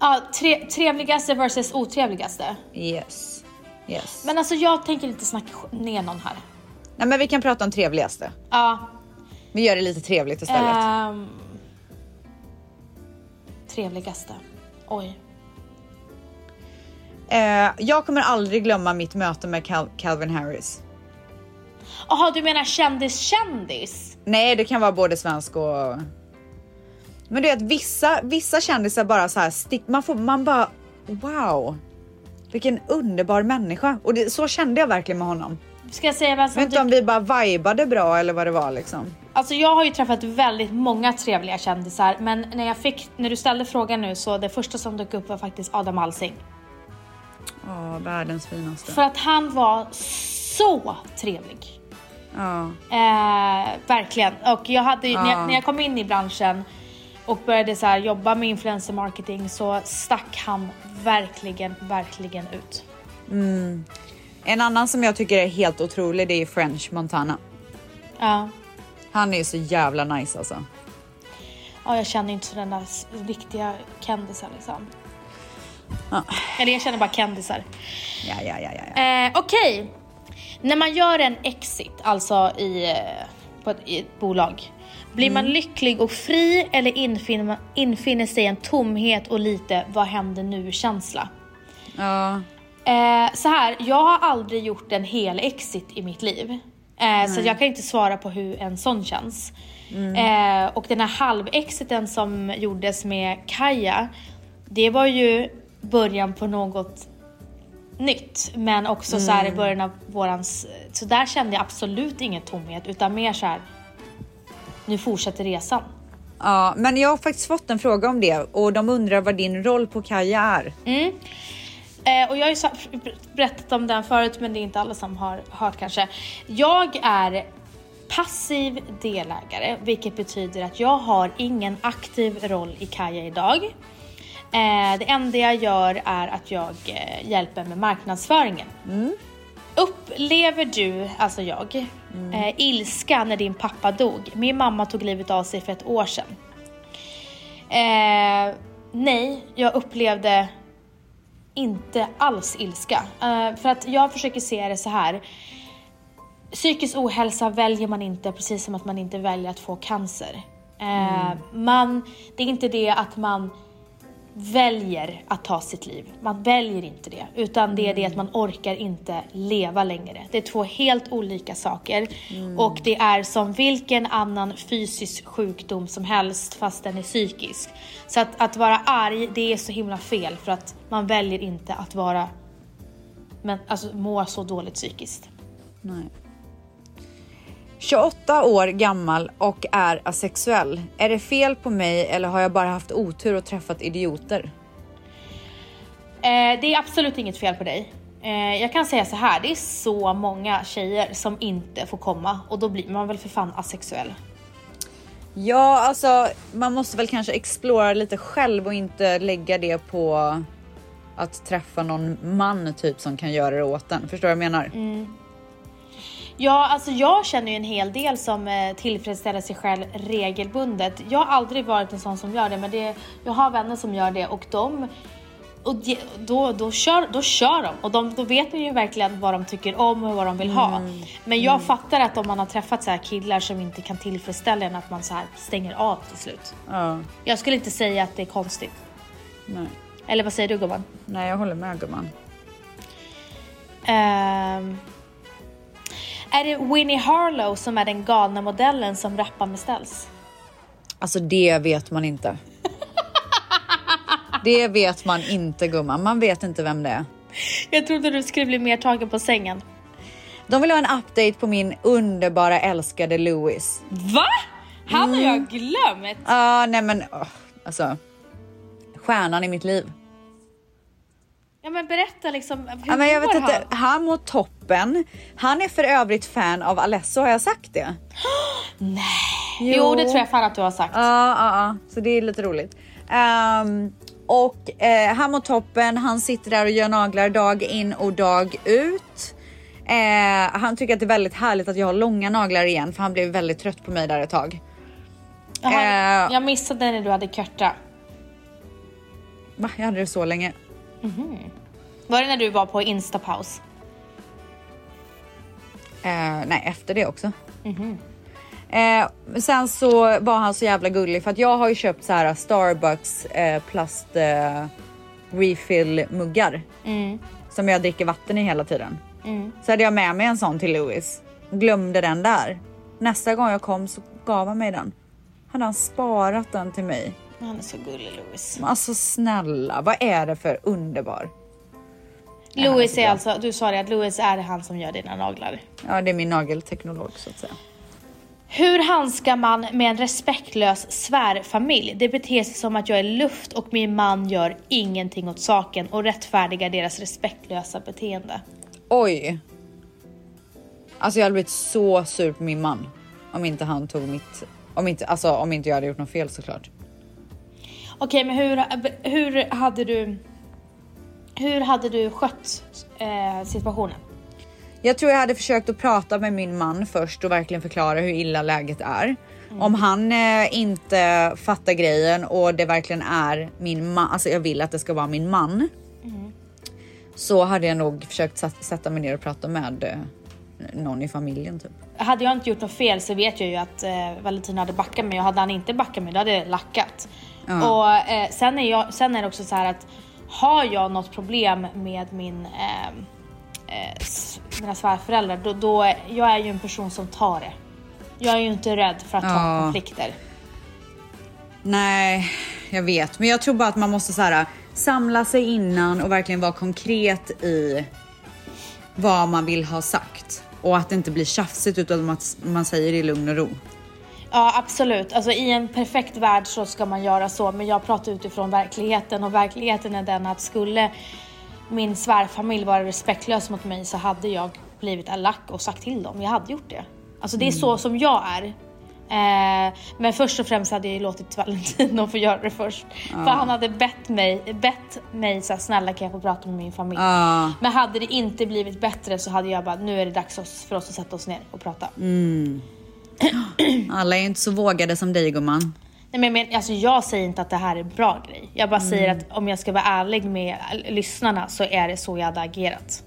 Ja, tre, trevligaste versus otrevligaste. Yes. Yes. Men alltså jag tänker inte snacka ner någon här. Nej, men vi kan prata om trevligaste. Ja. Vi gör det lite trevligt istället. ehm, trevligaste. Oj. Eh, jag kommer aldrig glömma mitt möte med Cal- Calvin Harris. Jaha, du menar kändis-kändis? Nej, det kan vara både svensk och... Men du vet vissa, vissa kändisar bara så här stick, man får, man bara wow. Vilken underbar människa och det, så kände jag verkligen med honom. Ska jag säga vem Jag som vet inte om vi bara vibade bra eller vad det var liksom. Alltså jag har ju träffat väldigt många trevliga kändisar men när jag fick, när du ställde frågan nu så det första som dök upp var faktiskt Adam Alsing. Åh, världens finaste. För att han var så trevlig. Ja. Eh, verkligen. Och jag hade, ju- när, Ja. jag, när jag kom in i branschen och började så jobba med influencer marketing så stack han verkligen, verkligen ut. En annan som jag tycker är helt otrolig det är French Montana. Ja. Han är ju så jävla nice alltså. Ja, jag känner inte sådana där s- riktiga kändisar liksom. Ja. Eller jag känner bara kändisar. Ja, ja, ja, ja. Eh, Okej. När man gör en exit, alltså i, eh, på ett, i ett bolag. Blir man lycklig och fri eller infinner, infinner sig en tomhet och lite vad händer nu-känsla? ja. Eh, så här, jag har aldrig gjort en hel exit i mitt liv. Eh, så jag kan inte svara på hur en sån känns. Eh, och den här halvexiten som gjordes med Kaja, det var ju början på något nytt. Men också så här i början av vårans... Så där kände jag absolut ingen tomhet utan mer så här. Nu fortsätter resan. ja, men jag har faktiskt fått en fråga om det och de undrar vad din roll på Kaja är. Mm. Eh, och jag har ju berättat om den förut men det är inte alla som har hört kanske. Jag är passiv delägare vilket betyder att jag har ingen aktiv roll i Kaja idag. Eh, det enda jag gör är att jag eh, hjälper med marknadsföringen. Upplever du, alltså jag, eh, ilska när din pappa dog? Min mamma tog livet av sig för ett år sedan. Eh, nej, jag upplevde inte alls ilska. Eh, för att jag försöker se det så här. Psykisk ohälsa väljer man inte precis som att man inte väljer att få cancer. Eh, man, det är inte det att man väljer att ta sitt liv. Man väljer inte det. Utan det är det att man orkar inte leva längre. Det är två helt olika saker. Och det är som vilken annan fysisk sjukdom som helst fast den är psykisk. Så att, att vara arg, det är så himla fel för att man väljer inte att vara men alltså må så dåligt psykiskt. Nej. 28 år gammal och är asexuell. Är det fel på mig eller har jag bara haft otur och träffat idioter? Eh, det är absolut inget fel på dig. Eh, jag kan säga så här, det är så många tjejer som inte får komma och då blir man väl för fan asexuell. Ja, alltså man måste väl kanske explora lite själv och inte lägga det på att träffa någon man typ som kan göra det åt en. Förstår du vad jag menar? Ja, alltså jag känner ju en hel del som eh, tillfredsställer sig själv regelbundet. Jag har aldrig varit en sån som gör det, men det, jag har vänner som gör det och de och de, då, då, kör, då kör de och de, då vet man ju verkligen vad de tycker om och vad de vill ha. Men jag fattar att om man har träffat så här killar som inte kan tillfredsställa en att man så här stänger av till slut. Ja, Jag skulle inte säga att det är konstigt. nej. Eller vad säger du gumman? Nej, jag håller med gumman. Ehm, är det Winnie Harlow som är den galna modellen som rappar med ställs? Alltså det vet man inte. *laughs* Det vet man inte gumman. Man vet inte vem det är. Jag trodde du skulle bli mer tagen på sängen. De vill ha en update på min underbara älskade Louis. Va? Han har jag glömt. Ja, nej men åh, alltså. Stjärnan i mitt liv. Ja men berätta liksom, hur Ja, men jag vet inte, han? han mår toppen. Han är för övrigt fan av Alesso, har jag sagt det? *gasps* Nej. Jo. det tror jag fan att du har sagt. Ja, ja, ja. Så det är lite roligt. Ehm, och eh, han mår toppen. Han sitter där och gör naglar dag in och dag ut. Eh, han tycker att det är väldigt härligt att jag har långa naglar igen för han blev väldigt trött på mig där ett tag. Jaha, eh. Jag missade när du hade körta. Va? Jag hade det så länge. Var det när du var på instapaus? Eh, nej, efter det också. Eh, sen så var han så jävla gullig för att jag har ju köpt så här Starbucks eh, plast eh, refill muggar som jag dricker vatten i hela tiden. Så hade jag med mig en sån till Louis. Glömde den där. Nästa gång jag kom så gav han mig den. Hade han sparat den till mig. Han är så gullig Louis. Alltså snälla, vad är det för underbar? Louis är alltså, du sa det att Louis är han som gör dina naglar. Ja, det är min nagelteknolog så att säga. Hur handskar man med en respektlös svärfamilj? Det beter sig som att jag är luft och min man gör ingenting åt saken och rättfärdigar deras respektlösa beteende. Oj. Alltså jag hade blivit så sur på min man om inte han tog mitt, om inte, alltså om inte jag hade gjort något fel såklart. Okej, men hur, hur hade du... hur hade du skött eh, situationen? Jag tror jag hade försökt att prata med min man först och verkligen förklara hur illa läget är. Om han eh, inte fattar grejen och det verkligen är min man, alltså jag vill att det ska vara min man. Så hade jag nog försökt sätta mig ner och prata med eh, någon i familjen typ. Hade jag inte gjort något fel så vet jag ju att eh, Valentin hade backat mig och hade han inte backat mig då hade jag lackat. Och eh, sen, är jag, sen är det också så här att har jag något problem med min, eh, eh, mina svärföräldrar då, då jag är ju en person som tar det. Jag är ju inte rädd för att ta Ja. konflikter. Nej, jag vet, men jag tror bara att man måste så här, samla sig innan och verkligen vara konkret i vad man vill ha sagt och att det inte blir tjafsigt utan att man säger det i lugn och ro. Ja absolut, alltså i en perfekt värld så ska man göra så men jag pratar utifrån verkligheten och verkligheten är den att skulle min svärfamilj vara respektlös mot mig så hade jag blivit elak och sagt till dem. Jag hade gjort det. Alltså det är så som jag är. Eh, men först och främst hade jag låtit Valentino *laughs* få göra det först. För han hade bett mig, bett mig så här, snälla kan jag få prata med min familj. Ja. Men hade det inte blivit bättre så hade jag bara, nu är det dags för oss att sätta oss ner och prata. *clears throat* Alla är inte så vågade som dig gumman. Nej, men, men alltså, jag säger inte att det här är en bra grej. Jag bara säger att om jag ska vara ärlig med lyssnarna så är det så jag hade agerat.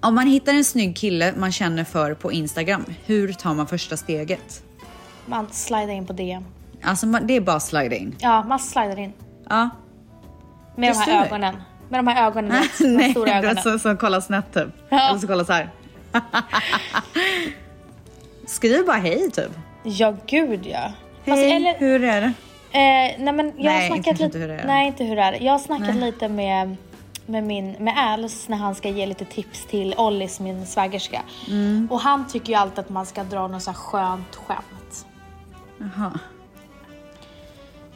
Om man hittar en snygg kille man känner för på Instagram, hur tar man första steget? Man slidar in på DM. Alltså man, det är bara att slida in. Ja, man slidar in. Ja. Med Just de här ögonen. Med de här ögonen, de här Nej, stora ögonen. är så, så kolla snett typ. Ja. Eller så kolla så här. Skriv bara hej typ. Ja, gud ja. Hej, Alltså, eller, hur är det? eh, nej men jag har Nej, snackat inte hur det är. nej inte hur det är. Jag har snackat Nej. lite med, med min, med Als när han ska ge lite tips till Ollis, min svägerska. Mm. Och han tycker ju alltid att man ska dra något så här skönt skämt. Jaha.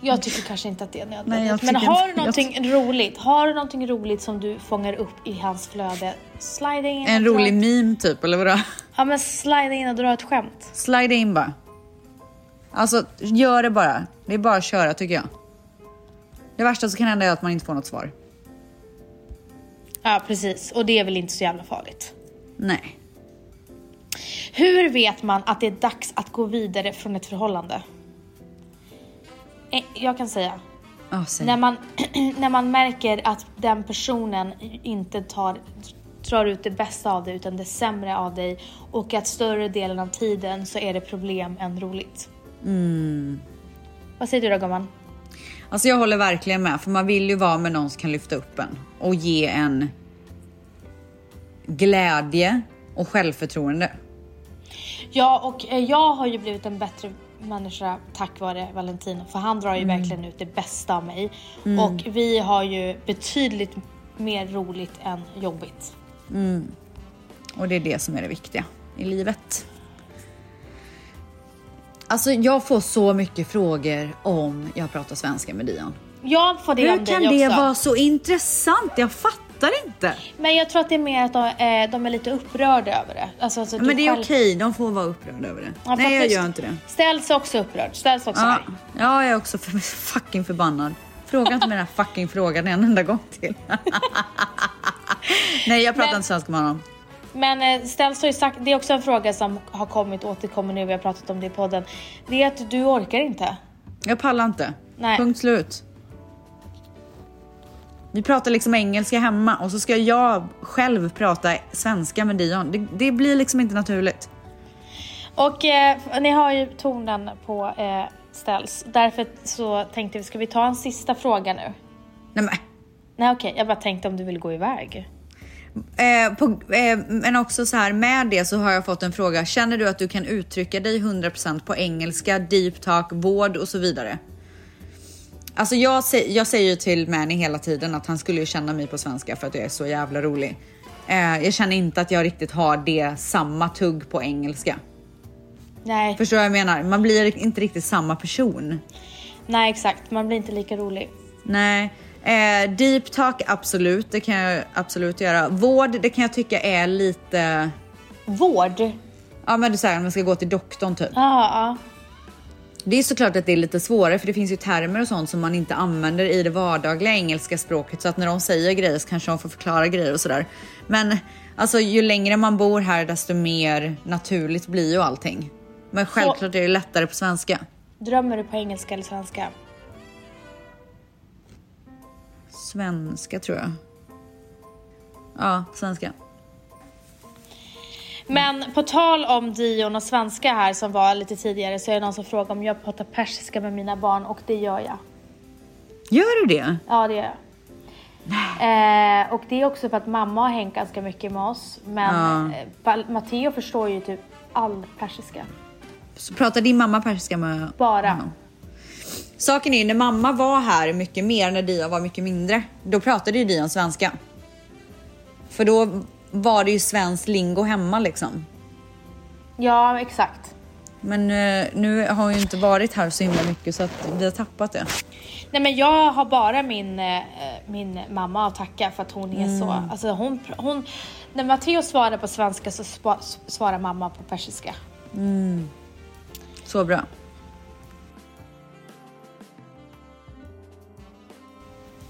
Jag tycker kanske inte att det är jag nödvändigt. men tycker har du någonting roligt, har du någonting roligt som du fångar upp i hans flöde, slida in En dra rolig ett, meme typ eller vadå? Ja men slida in och dra ett skämt. Slida in bara. Alltså gör det bara. Det är bara att köra tycker jag. Det värsta som kan hända är att man inte får något svar. Ja precis, och det är väl inte så jävla farligt. Nej. Hur vet man att det är dags att gå vidare från ett förhållande? Eh, Jag kan säga, Oh, säg. när man, *clears throat* när man märker att den personen inte tar, drar ut det bästa av dig utan det sämre av dig och att större delen av tiden så är det problem än roligt. Vad säger du då gumman? Alltså jag håller verkligen med för man vill ju vara med någon som kan lyfta upp en och ge en glädje och självförtroende. Ja, och eh, jag har ju blivit en bättre människa tack vare Valentino. För han drar ju verkligen ut det bästa av mig. Och vi har ju betydligt mer roligt än jobbigt. Och det är det som är det viktiga i livet. Alltså jag får så mycket frågor om jag pratar svenska med Dion. Jag får det Hur om kan dig det också. vara så intressant? Jag fattar inte. Men jag tror att det är mer att de, eh, de är lite upprörda över det. Alltså, alltså, Men det är själv- okej, de får vara upprörda över det. Ja, Nej jag gör inte det. Ställs också upprörd, ställs också Ja, arg. ja, jag är också för, *laughs* fucking förbannad. Fråga inte mig den här fucking frågan en enda gång till. *laughs* Nej jag pratar Men- inte svenska med honom. Men eh, ställs har ju sagt, det är också en fråga som har kommit återkommer nu, vi har pratat om det i podden. Det är att du orkar inte. Jag pallar inte. Nej. Punkt slut. Vi pratar liksom engelska hemma och så ska jag själv prata svenska med Dion. Det, det blir liksom inte naturligt. Och eh, ni har ju tonen på eh, ställs. Därför så tänkte vi, ska vi ta en sista fråga nu? Nej, men, Nej okej, jag bara tänkte om du vill gå iväg. eh, på, eh, men också så här med det så har jag fått en fråga. Känner du att du kan uttrycka dig 100% på engelska, deep talk, vård och så vidare? Alltså jag, jag säger ju till Manny hela tiden att han skulle ju känna mig på svenska för att jag är så jävla rolig. Eh, jag känner inte att jag riktigt har det samma tugg på engelska. Nej, Förstår du vad jag menar? Man blir inte riktigt samma person. nej exakt, man blir inte lika rolig. Nej. Eh, deep talk, absolut. Det kan jag absolut göra. Vård, det kan jag tycka är lite... Vård? Ja men här, om man ska gå till doktorn typ. Ja, ja. Det är såklart att det är lite svårare för det finns ju termer och sånt som man inte använder i det vardagliga engelska språket så att när de säger grejer så kanske de får förklara grejer och sådär. Men alltså ju längre man bor här desto mer naturligt blir ju allting. Men självklart är det lättare på svenska. Drömmer du på engelska eller svenska? Svenska tror jag. Ja, svenska. Men på tal om Dion och svenska här som var lite tidigare så är det någon som frågar om jag pratar persiska med mina barn och det gör jag. Gör du det? Ja det gör jag. Eh, och det är också för att mamma har hängt ganska mycket med oss. Men eh, Val- Matteo förstår ju typ all persiska. Så pratar din mamma persiska med Bara. honom? Saken är ju när mamma var här mycket mer när Dion var mycket mindre. Då pratade ju Dion svenska. För då var det ju svensk lingo hemma liksom. Ja exakt. Men eh, nu har hon ju inte varit här så himla mycket så att vi har tappat det. Nej men jag har bara min, eh, min mamma att tacka för att hon är så, alltså hon, hon, när Matteo svarar på svenska så spa, svarar mamma på persiska. Så bra.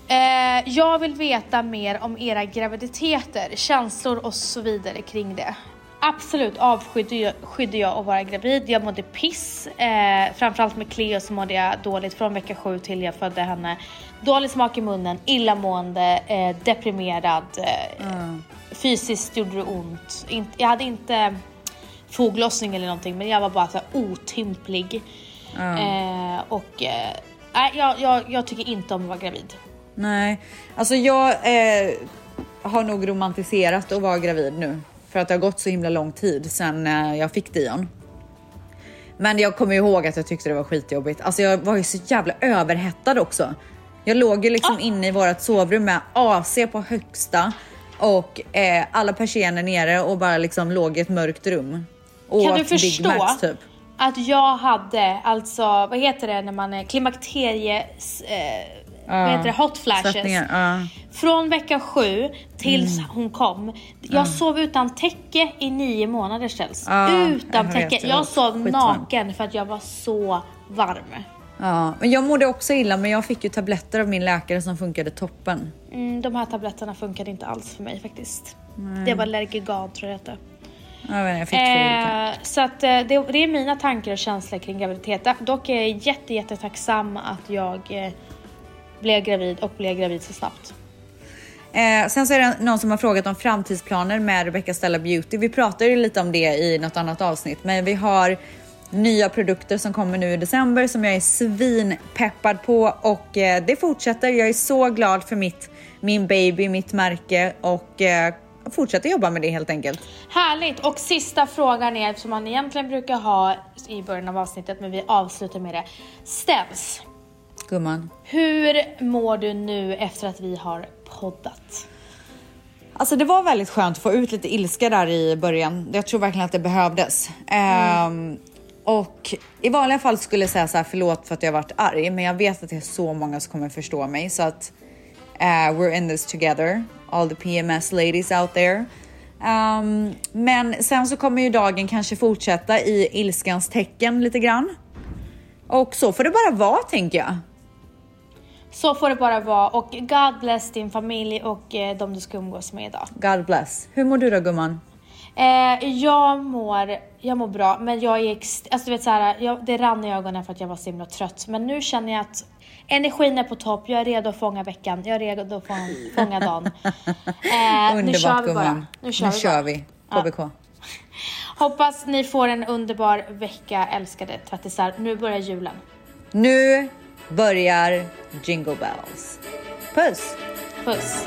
Eh, jag vill veta mer om era graviditeter, känslor och så vidare kring det. Absolut avskydde jag, att vara gravid. Jag mådde piss. Eh, framförallt med Cleo så mådde jag dåligt från vecka sju till jag födde henne. Dålig smak i munnen, illamående, eh, deprimerad. Eh, Fysiskt gjorde det ont. Inte- jag hade inte foglossning eller någonting men jag var bara så otymplig. Eh, och eh, jag, jag, jag tycker inte om att vara gravid. Nej, alltså jag eh, har nog romantiserat att vara gravid nu. För att det har gått så himla lång tid sedan eh, jag fick Dion. Men jag kommer ihåg att jag tyckte det var skitjobbigt. Alltså jag var ju så jävla överhettad också. Jag låg ju liksom inne i vårt sovrum med AC på högsta och eh, alla persienner nere och bara liksom låg i ett mörkt rum. Och Kan du förstå Macs, typ. att jag hade alltså, vad heter det när man är klimakterie, eh, vad heter det, hot flashes. Ja. Från vecka sju tills Mm. hon kom. Jag sov utan täcke i nio månader ställs. Utan jag täcke. jag sov naken för att jag var så varm. Ja, men jag mådde också illa men jag fick ju tabletter av min läkare som funkade toppen. Mm, de här tabletterna funkade inte alls för mig faktiskt. Det var Lergigan tror jag det hette. Jag, jag fick. Eh, så att eh, det, det är mina tankar och känslor kring graviditet. Dock är jag jätte, jätte tacksam att jag eh, blev gravid och blev gravid så snabbt. Eh, sen så är det någon som har frågat om framtidsplaner med Rebecca Stella Beauty. Vi pratade ju lite om det i något annat avsnitt, men vi har nya produkter som kommer nu i december som jag är svinpeppad på och eh, det fortsätter. Jag är så glad för mitt, min baby, mitt märke och eh, fortsätter jobba med det helt enkelt. Härligt! Och sista frågan är, som man egentligen brukar ha i början av avsnittet, men vi avslutar med det. Stens, Gumman. hur mår du nu efter att vi har poddat? Alltså det var väldigt skönt att få ut lite ilska där i början. Jag tror verkligen att det behövdes. Ehm, och i vanliga fall skulle jag säga så här förlåt för att jag varit arg, men jag vet att det är så många som kommer förstå mig så att eh, we're in this together. All the PMS ladies out there. Ehm, men sen så kommer ju dagen kanske fortsätta i ilskans tecken lite grann. Och så får det bara vara tänker jag. Så får det bara vara och God bless din familj och eh, de du ska umgås med idag. God bless. Hur mår du då gumman? Eh, jag, mår, jag mår bra, men jag är alltså du vet så här, jag, det rann i ögonen för att jag var så himla trött. Men nu känner jag att energin är på topp, jag är redo att fånga veckan, jag är redo att fånga, fånga dagen. *laughs* Eh, nu Underbart kör vi bara. Nu kör nu vi. kör vi. Ja. KBK. Hoppas ni får en underbar vecka älskade tvättisar. Nu börjar julen. Nu börjar Jingle Bells. Puss! Puss!